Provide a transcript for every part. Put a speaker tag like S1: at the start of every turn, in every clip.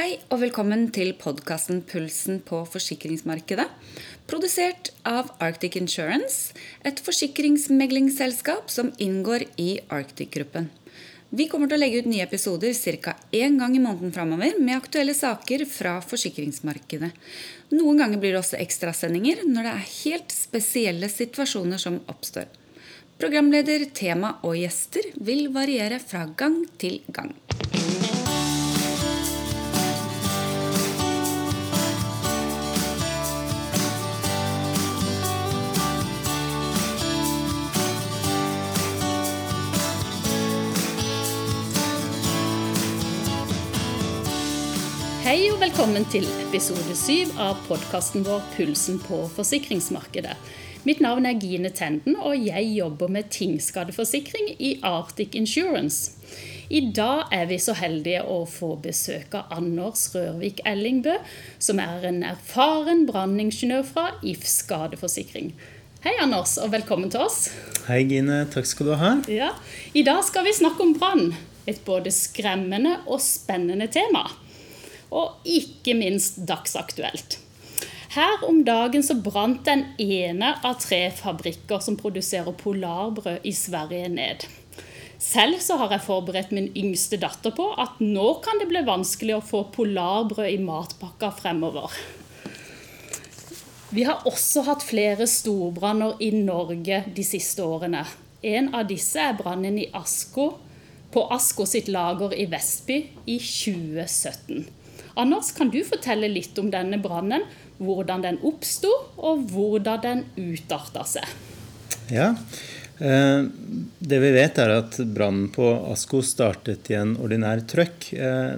S1: Hei og velkommen til podkasten 'Pulsen på forsikringsmarkedet'. Produsert av Arctic Insurance, et forsikringsmeglingsselskap som inngår i Arctic-gruppen. Vi kommer til å legge ut nye episoder ca. én gang i måneden framover med aktuelle saker fra forsikringsmarkedet. Noen ganger blir det også ekstrasendinger når det er helt spesielle situasjoner som oppstår. Programleder, tema og gjester vil variere fra gang til gang.
S2: Hei og velkommen til episode syv av podkasten vår 'Pulsen på forsikringsmarkedet'. Mitt navn er Gine Tenden, og jeg jobber med tingskadeforsikring i Arctic Insurance. I dag er vi så heldige å få besøk av Anders Rørvik Ellingbø, som er en erfaren branningeniør fra If skadeforsikring. Hei, Anders, og velkommen til oss.
S3: Hei, Gine. Takk skal du ha.
S2: Ja, I dag skal vi snakke om brann. Et både skremmende og spennende tema. Og ikke minst dagsaktuelt. Her om dagen så brant den ene av tre fabrikker som produserer polarbrød i Sverige ned. Selv så har jeg forberedt min yngste datter på at nå kan det bli vanskelig å få polarbrød i matpakka fremover. Vi har også hatt flere storbranner i Norge de siste årene. En av disse er brannen i Asko, på Asko sitt lager i Vestby i 2017. Anders, kan du fortelle litt om denne brannen? Hvordan den oppsto, og hvordan den utarta seg?
S3: Ja, eh, Det vi vet, er at brannen på Asko startet i en ordinær trøkk eh,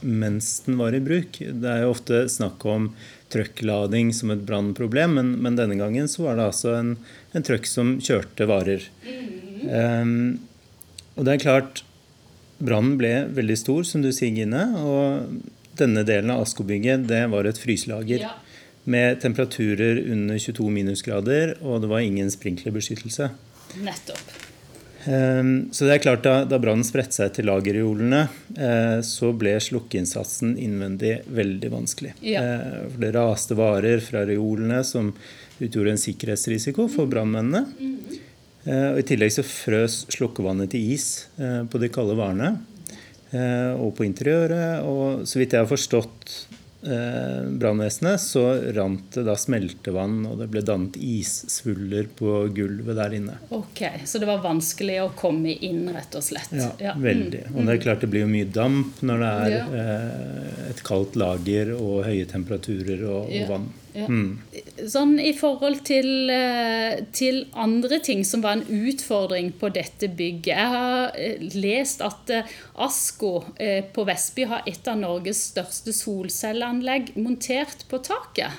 S3: mens den var i bruk. Det er jo ofte snakk om trøkklading som et brannproblem, men, men, denne gangen så var det altså en, en trøkk som kjørte varer. Um, og det er klart, brannen ble veldig stor, som du sier, Gine. og denne delen av Asko-bygget det var et fryselager ja. med temperaturer under 22 minusgrader, og det var ingen sprinklerbeskyttelse.
S2: Nettopp.
S3: Um, så det er klart Da, da brannen spredte seg til lagerreolene, uh, så ble slukkeinnsatsen innvendig veldig vanskelig. Ja. For Det raste varer fra reolene som utgjorde en sikkerhetsrisiko for brannmennene. Mm. Uh, I tillegg så frøs slukkevannet til is på de kalde varene. Eh, og på interiøret. Og så vidt jeg har forstått eh, brannvesenet, så rant det da smeltevann, og det ble dannet issvuller på gulvet der inne.
S2: Ok, Så det var vanskelig å komme inn, rett og slett?
S3: Ja, ja. veldig. Og det er klart det blir jo mye damp når det er ja. eh, et kaldt lager og høye temperaturer og, og vann. Ja. Mm.
S2: Sånn I forhold til, eh, til, andre ting som var en utfordring på dette bygget Jeg har eh, lest at eh, Asko på Vestby har et av Norges største solcelleanlegg montert på taket.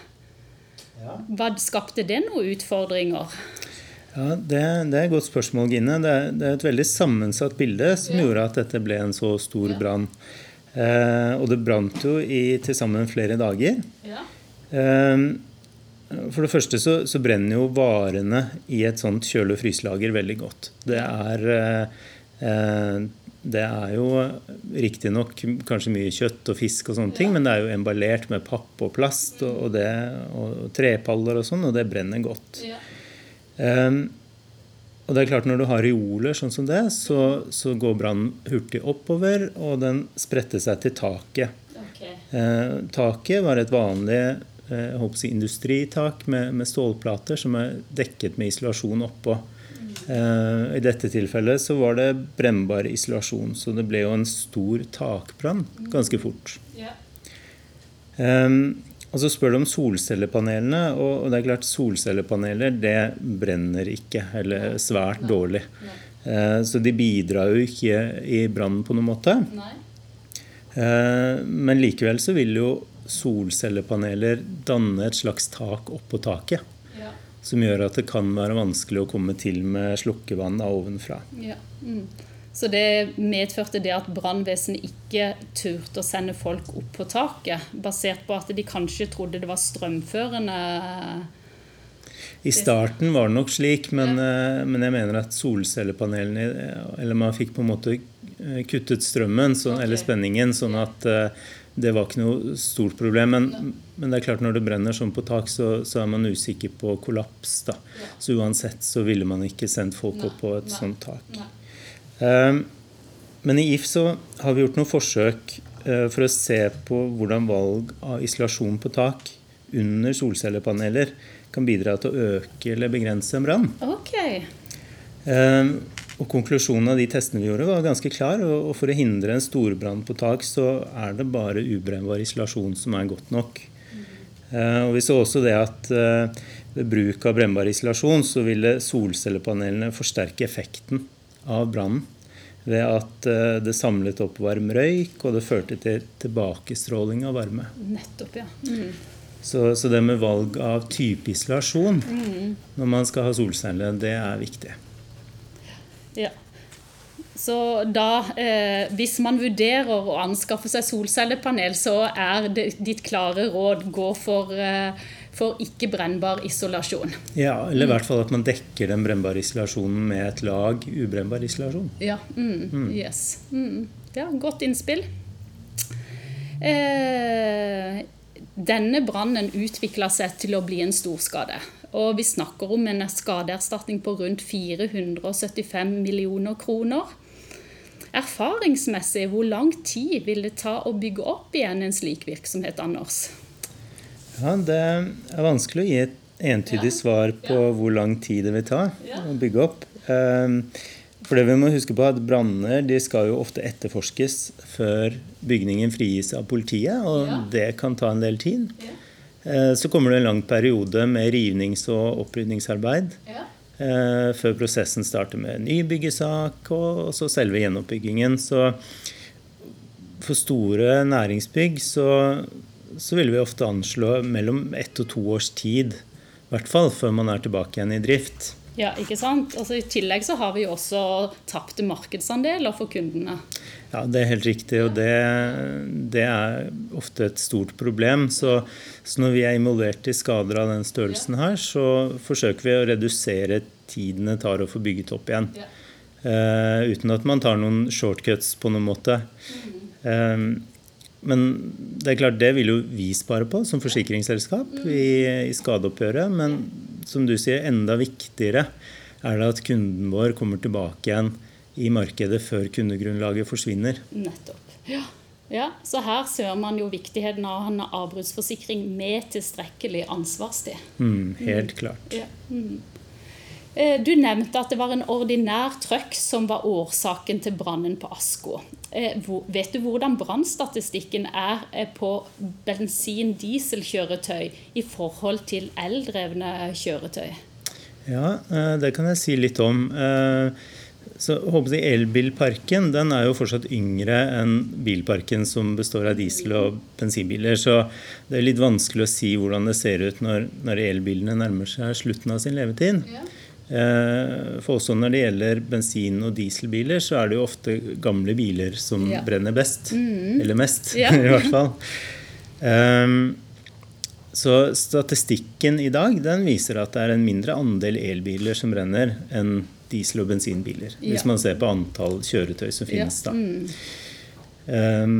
S2: Ja. Hva Skapte det noen utfordringer?
S3: Ja, det, det, er et godt spørsmål, Gine. Det er, det er et veldig sammensatt bilde som ja. gjorde at dette ble en så stor brann. Eh, og det brant jo i til sammen flere dager. Ja. Ehm, for det første så, så, brenner jo varene i et sånt kjøle- og fryselager veldig godt. Det er, eh, det er jo riktignok kanskje mye kjøtt og fisk og sånne ting, men det er jo emballert med papp og plast og, det, og trepaller og sånn, og det brenner godt. Ja. Um, og det er klart Når du har reoler sånn som det, så, så går brannen hurtig oppover, og den spredte seg til taket. Okay. Eh, taket var et vanlig Eh, jeg håper å si, industritak med, med, stålplater som er dekket med isolasjon oppå. Uh, I dette tilfellet så var det brennbar isolasjon, så det ble jo en stor takbrann ganske fort. Um, og så spør du om solcellepanelene, og, det er klart solcellepaneler det brenner ikke, eller svært dårlig. Uh, så de bidrar jo ikke i brannen på noen måte. Men likevel så vil jo solcellepaneler danne et slags tak oppå taket. Ja. Som gjør at det kan være vanskelig å komme til med slukkevann ovenfra. Ja. Mm.
S2: Så det medførte det at brannvesenet ikke turte å sende folk opp på taket, basert på at de kanskje trodde det var strømførende?
S3: I starten var det nok slik, men, ja. Eh, men jeg mener at solcellepanelene Eller man fikk på en måte eh, kuttet strømmen, så, okay. eller spenningen, sånn at det var ikke noe stort problem. Men, men, det er klart når det brenner sånn på tak, så, så er man usikker på kollaps. da. Så uansett så ville man ikke sendt folk opp på et sånt tak. Um, men i If så har vi gjort noen forsøk uh, for å se på hvordan valg av isolasjon på tak under solcellepaneler kan bidra til å øke eller begrense en brann.
S2: Okay.
S3: Um, og Konklusjonen av de testene vi gjorde, var ganske klar. Og for å hindre en storbrann på tak, så er det bare ubrennbar isolasjon som er godt nok. Eh, og Vi så også det at eh, ved bruk av brennbar isolasjon så ville solcellepanelene forsterke effekten av brannen. Ved at eh, det samlet opp varm røyk, og det førte til tilbakestråling av varme.
S2: Nettopp, ja. Mm.
S3: Så, så, det med valg av type isolasjon mm. når man skal ha solceller, det er viktig.
S2: Ja. Så da, eh, hvis man vurderer å anskaffe seg solcellepanel, så er det ditt klare råd gå for, eh, for ikke-brennbar isolasjon.
S3: Ja, eller i hvert fall at man dekker den brennbare isolasjonen med et lag ubrennbar isolasjon.
S2: Ja, mm, mm. yes. Mm. ja godt innspill. Eh, denne brannen utvikla seg til å bli en storskade. Og vi snakker om en skadeerstatning på rundt 475 millioner kroner. Erfaringsmessig, hvor lang tid vil det ta å bygge opp igjen en slik virksomhet, Anders?
S3: Ja, Det er vanskelig å gi et entydig svar på hvor lang tid det vil ta å bygge opp. Ehm, for det vi må huske på at Branner de skal jo ofte etterforskes før bygningen frigis av politiet, og det kan ta en del tid. Eh, så kommer det en lang periode med rivnings- og opprydningsarbeid. Ja. Eh, før prosessen starter med ny byggesak og så selve gjenoppbyggingen. Så for store næringsbygg så, så vil vi ofte anslå mellom ett og to års tid. I hvert fall før man er tilbake igjen i drift.
S2: Ja, ikke sant? Altså, I tillegg så har vi også tapte markedsandeler for kundene.
S3: Ja, det er helt riktig, og det, det er ofte et stort problem. Så, så, når vi er involvert i skader av den størrelsen her, så forsøker vi å redusere tiden det tar å få bygget opp igjen. Uh, uten at man tar noen shortcuts på noen måte. Um, men det er klart, det vil jo vi spare på som forsikringsselskap i, i skadeoppgjøret. Men som du sier, enda viktigere er det at kunden vår kommer tilbake igjen i markedet før kundegrunnlaget forsvinner.
S2: Nettopp. Ja. ja. Så her ser man jo viktigheten av å ha en avbruddsforsikring med tilstrekkelig ansvarstid.
S3: Mm, helt klart.
S2: Ja. Mm. Eh, du nevnte at det var en ordinær trøkk som var årsaken til brannen på Asko. Eh, vet du hvordan brannstatistikken er eh, på bensin-dieselkjøretøy i forhold til eldrevne kjøretøy?
S3: Ja, det kan jeg si litt om. Så håper jeg Elbilparken den er jo fortsatt yngre enn bilparken som består av diesel- og bensinbiler. Så det er litt vanskelig å si hvordan det ser ut når, når elbilene nærmer seg slutten av sin levetid. Ja. Eh, for også når det gjelder bensin- og dieselbiler, så er det jo ofte gamle biler som ja. brenner best. Mm. Eller mest, ja. i hvert fall. Um, så statistikken i dag den viser at det er en mindre andel elbiler som brenner, enn diesel- og bensinbiler. Ja. Hvis man ser på antall kjøretøy som finnes. Da. Mm. Um,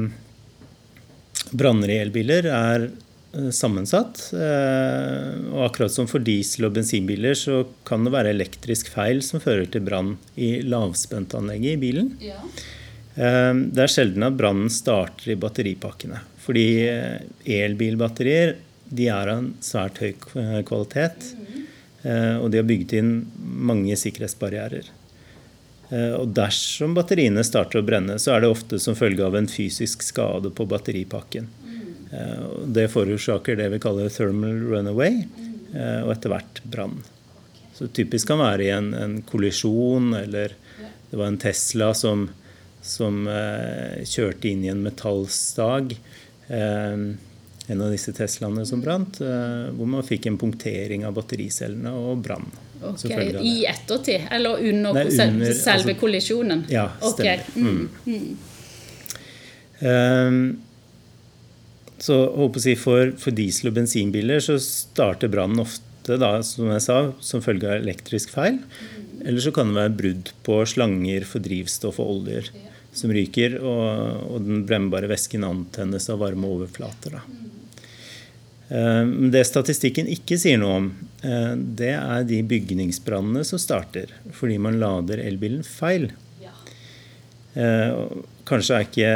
S3: branner i elbiler er uh, sammensatt. Uh, og akkurat som for diesel- og bensinbiler så kan det være elektrisk feil som fører til brann i lavspentanlegget i bilen. Ja. Um, det er sjelden at brannen starter i batteripakkene. Fordi uh, elbilbatterier de er av en svært høy kvalitet. Mm. Eh, og de har bygget inn mange sikkerhetsbarrierer. Eh, og dersom batteriene starter å brenne, så er det ofte som følge av en fysisk skade på batteripakken. Eh, det forårsaker det vi kaller thermal runaway, og etter hvert brann. Så typisk kan være i en, en kollisjon, eller det var en Tesla som, som kjørte inn i en metallstag en av disse Teslaene som brant, eh, hvor man fikk en punktering av battericellene og brann.
S2: Okay. I ettertid, eller under, Nei, under selve altså, kollisjonen?
S3: Ja, stemmer. Okay. Mm. Mm. Um, så jeg, for, for diesel- og bensinbiler så starter brannen ofte da, som jeg sa, som følge av elektrisk feil. Mm. Eller så kan det være brudd på slanger for drivstoff og oljer. Som ryker, og, og den brennbare væsken antennes av varme overflater. Da. Eh, det statistikken ikke sier noe om, eh, det er de bygningsbrannene som starter fordi man lader elbilen feil. Eh, kanskje er ikke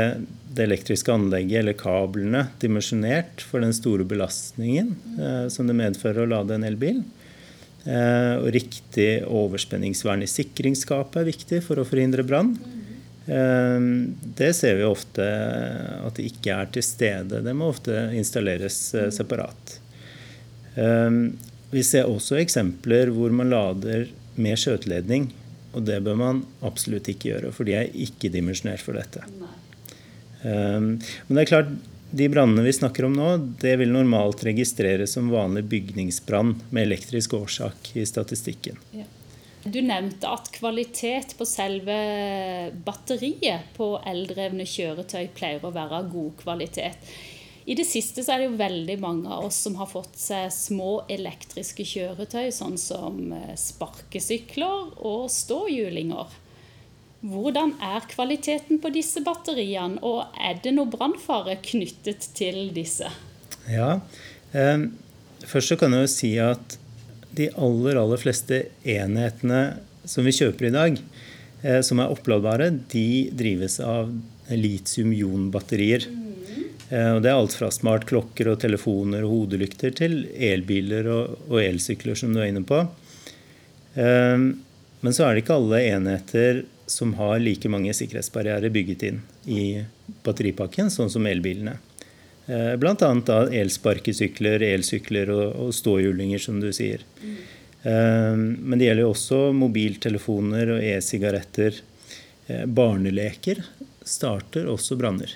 S3: det elektriske anlegget eller kablene dimensjonert for den store belastningen som det medfører å lade en elbil. Og riktig overspenningsvern i sikringsskapet er viktig for å forhindre brann. Ehm, det ser vi ofte at det ikke er til stede. Det må ofte installeres eh, separat. Ehm, vi ser også eksempler hvor man lader med skjøteledning. Og det bør man absolutt ikke gjøre, for de er ikke dimensjonert for dette. Ehm, men det er klart, de brannene vi snakker om nå, det vil normalt registreres som vanlig bygningsbrann med elektrisk årsak i statistikken. Ja.
S2: Du nevnte at kvalitet på selve batteriet på eldrevne kjøretøy pleier å være av god kvalitet. I det siste så er det jo veldig mange av oss som har fått seg små elektriske kjøretøy, sånn som eh, sparkesykler og ståhjulinger. Hvordan er kvaliteten på disse batteriene, og er det noe brannfare knyttet til disse?
S3: Ja, eh, Først så kan jeg jo si at de aller, aller fleste enhetene som vi kjøper i dag, eh, som er oppladbare, de drives av litium-ion-batterier. Eh, og det er alt fra smartklokker og telefoner og hodelykter til elbiler og, elsykler, som du er inne på. Eh, men så er det ikke alle enheter som har like mange sikkerhetsbarrierer bygget inn i batteripakken, sånn som elbilene. Eh, Bl.a. elsparkesykler, elsykler og, ståhjulinger, som du sier. Mm. Men det gjelder jo også mobiltelefoner og e-sigaretter. Eh, barneleker starter også branner.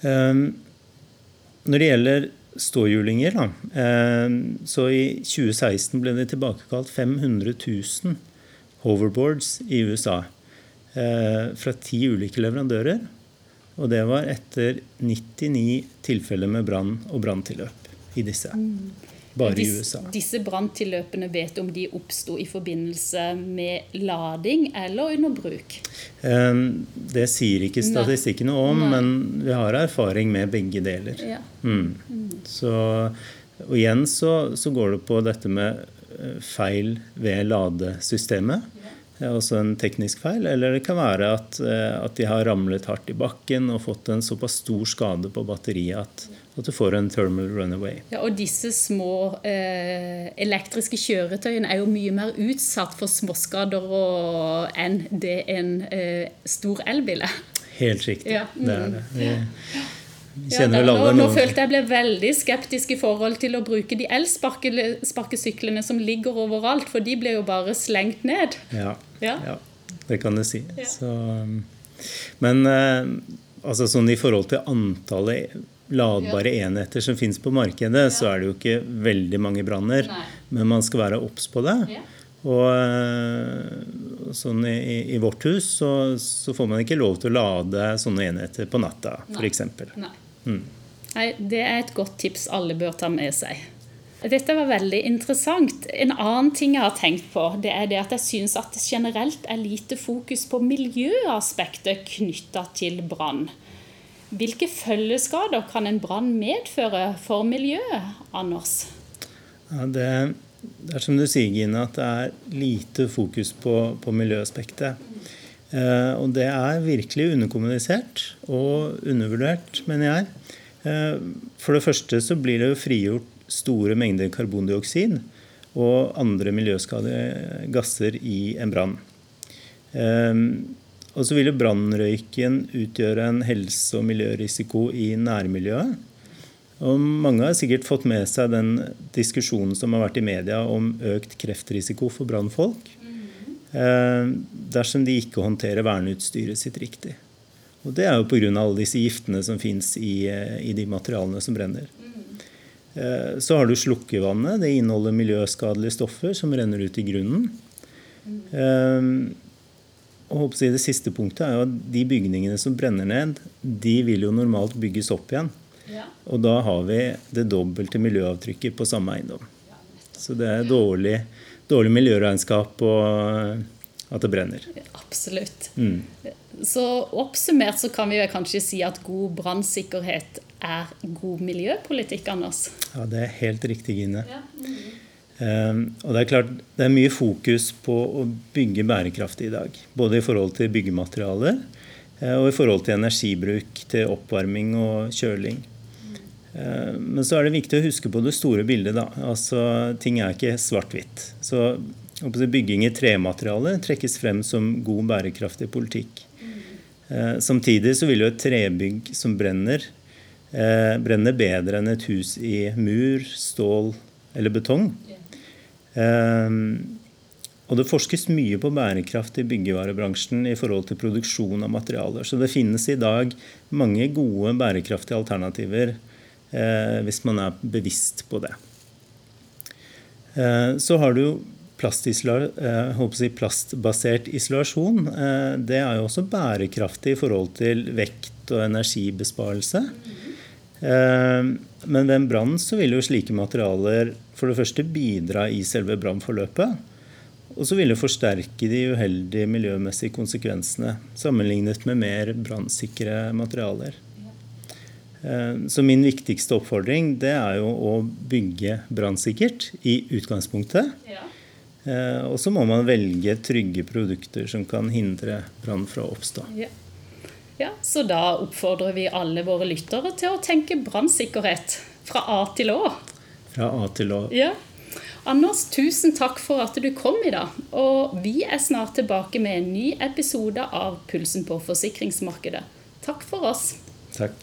S3: Når det gjelder ståhjulinger, så i 2016 ble det tilbakekalt 500 000 hoverboards i USA fra ti ulike leverandører. Og det var etter 99 tilfeller med brann og branntilløp i disse. Bare i USA.
S2: Disse branntilløpene, vet du om de oppsto i forbindelse med lading eller under bruk?
S3: Det sier ikke statistikken noe om, men vi har erfaring med begge deler. Ja. Mm. Så, og igjen så, så, går det på dette med eh, feil ved ladesystemet også en teknisk feil. Eller det kan være at, eh, at, de har ramlet hardt i bakken og fått en såpass stor skade på batteriet at, at du får en thermal runaway.
S2: Ja, og disse små eh, elektriske kjøretøyene er jo mye mer utsatt for småskader og, enn det en eh, stor elbil er.
S3: Helt riktig. Ja. Mm. Det er det. Vi,
S2: ja, da, nå, nå, følte jeg ble veldig skeptisk i forhold til å bruke de elsparkesyklene som ligger overalt, for de ble jo bare slengt ned.
S3: Ja, ja. ja det kan du si. Så, men eh, altså, sånn i forhold til antallet ladbare enheter som finnes på markedet, så er det jo ikke veldig mange branner. Men man skal være obs på det. Og eh, sånn i, i, vårt hus så, så, får man ikke lov til å lade sånne enheter på natta, f.eks.
S2: Nei. Mm. Nei, det er et godt tips alle bør ta med seg. Dette var veldig interessant. En annen ting jeg har tenkt på, det er det at jeg syns at det generelt er lite fokus på miljøaspektet knytta til brann. Hvilke følgeskader kan en brann medføre for miljøet, Anders?
S3: Ja, det det er som du sier, Gine, at det er lite fokus på, på miljøaspektet. Eh, og det er virkelig underkommunisert og undervurdert, mener jeg. Eh, for det første så blir det jo frigjort store mengder karbondioksid og andre miljøskadelige gasser i en brann. Eh, og så vil jo brannrøyken utgjøre en helse- og miljørisiko i nærmiljøet. Og mange har sikkert fått med seg den diskusjonen som har vært i media om økt kreftrisiko for brannfolk eh, dersom de ikke håndterer verneutstyret sitt riktig. Og Det er jo pga. alle disse giftene som fins i, eh, i, de materialene som brenner. Eh, så har du slukkevannet. Det inneholder miljøskadelige stoffer som renner ut i grunnen. Og Det siste punktet er jo at de bygningene som brenner ned, de vil jo normalt bygges opp igjen. Og da har vi det dobbelte miljøavtrykket på samme eiendom. Så det er dårlig, dårlig miljøregnskap og at det brenner.
S2: Absolutt. Mm. Så oppsummert så kan vi kanskje si at god brannsikkerhet er god miljøpolitikk, Anders?
S3: Ja, det er helt riktig, Gine. Ja. Mm. Um, og det er klart, det er mye fokus på å bygge bærekraftig i dag. Både i forhold til byggematerialer uh, og i forhold til energibruk til oppvarming og kjøling. Uh, men så er det viktig å huske på det store bildet. da. Altså, Ting er ikke svart-hvitt. Så Bygging i tremateriale trekkes frem som god, bærekraftig politikk. Uh, samtidig så vil jo et trebygg som brenner, brenne bedre enn et hus i mur, stål eller betong. Ehm, og det forskes mye på bærekraft i byggevarebransjen i forhold til produksjon av materialer. Så det finnes i dag mange gode bærekraftige alternativer eh, hvis man er bevisst på det. Eh, så har du eh, si plastbasert isolasjon. Eh, det er jo også bærekraftig i forhold til vekt og energibesparelse. Eh, men ved en brann så vil jo slike materialer for det første bidra i selve brannforløpet. Og så vil det forsterke de uheldige miljømessige konsekvensene sammenlignet med mer brannsikre materialer. Eh, så min viktigste oppfordring det er jo å bygge brannsikkert i utgangspunktet. Ja. Eh, og så må man velge trygge produkter som kan hindre brann fra å oppstå. Ja.
S2: Ja, Så da oppfordrer vi alle våre lyttere til å tenke brannsikkerhet fra A til Å.
S3: Fra A til Å.
S2: Ja. Anders, tusen takk for at du kom i dag. Og vi er snart tilbake med en ny episode av Pulsen på forsikringsmarkedet. Takk for oss.
S3: Takk.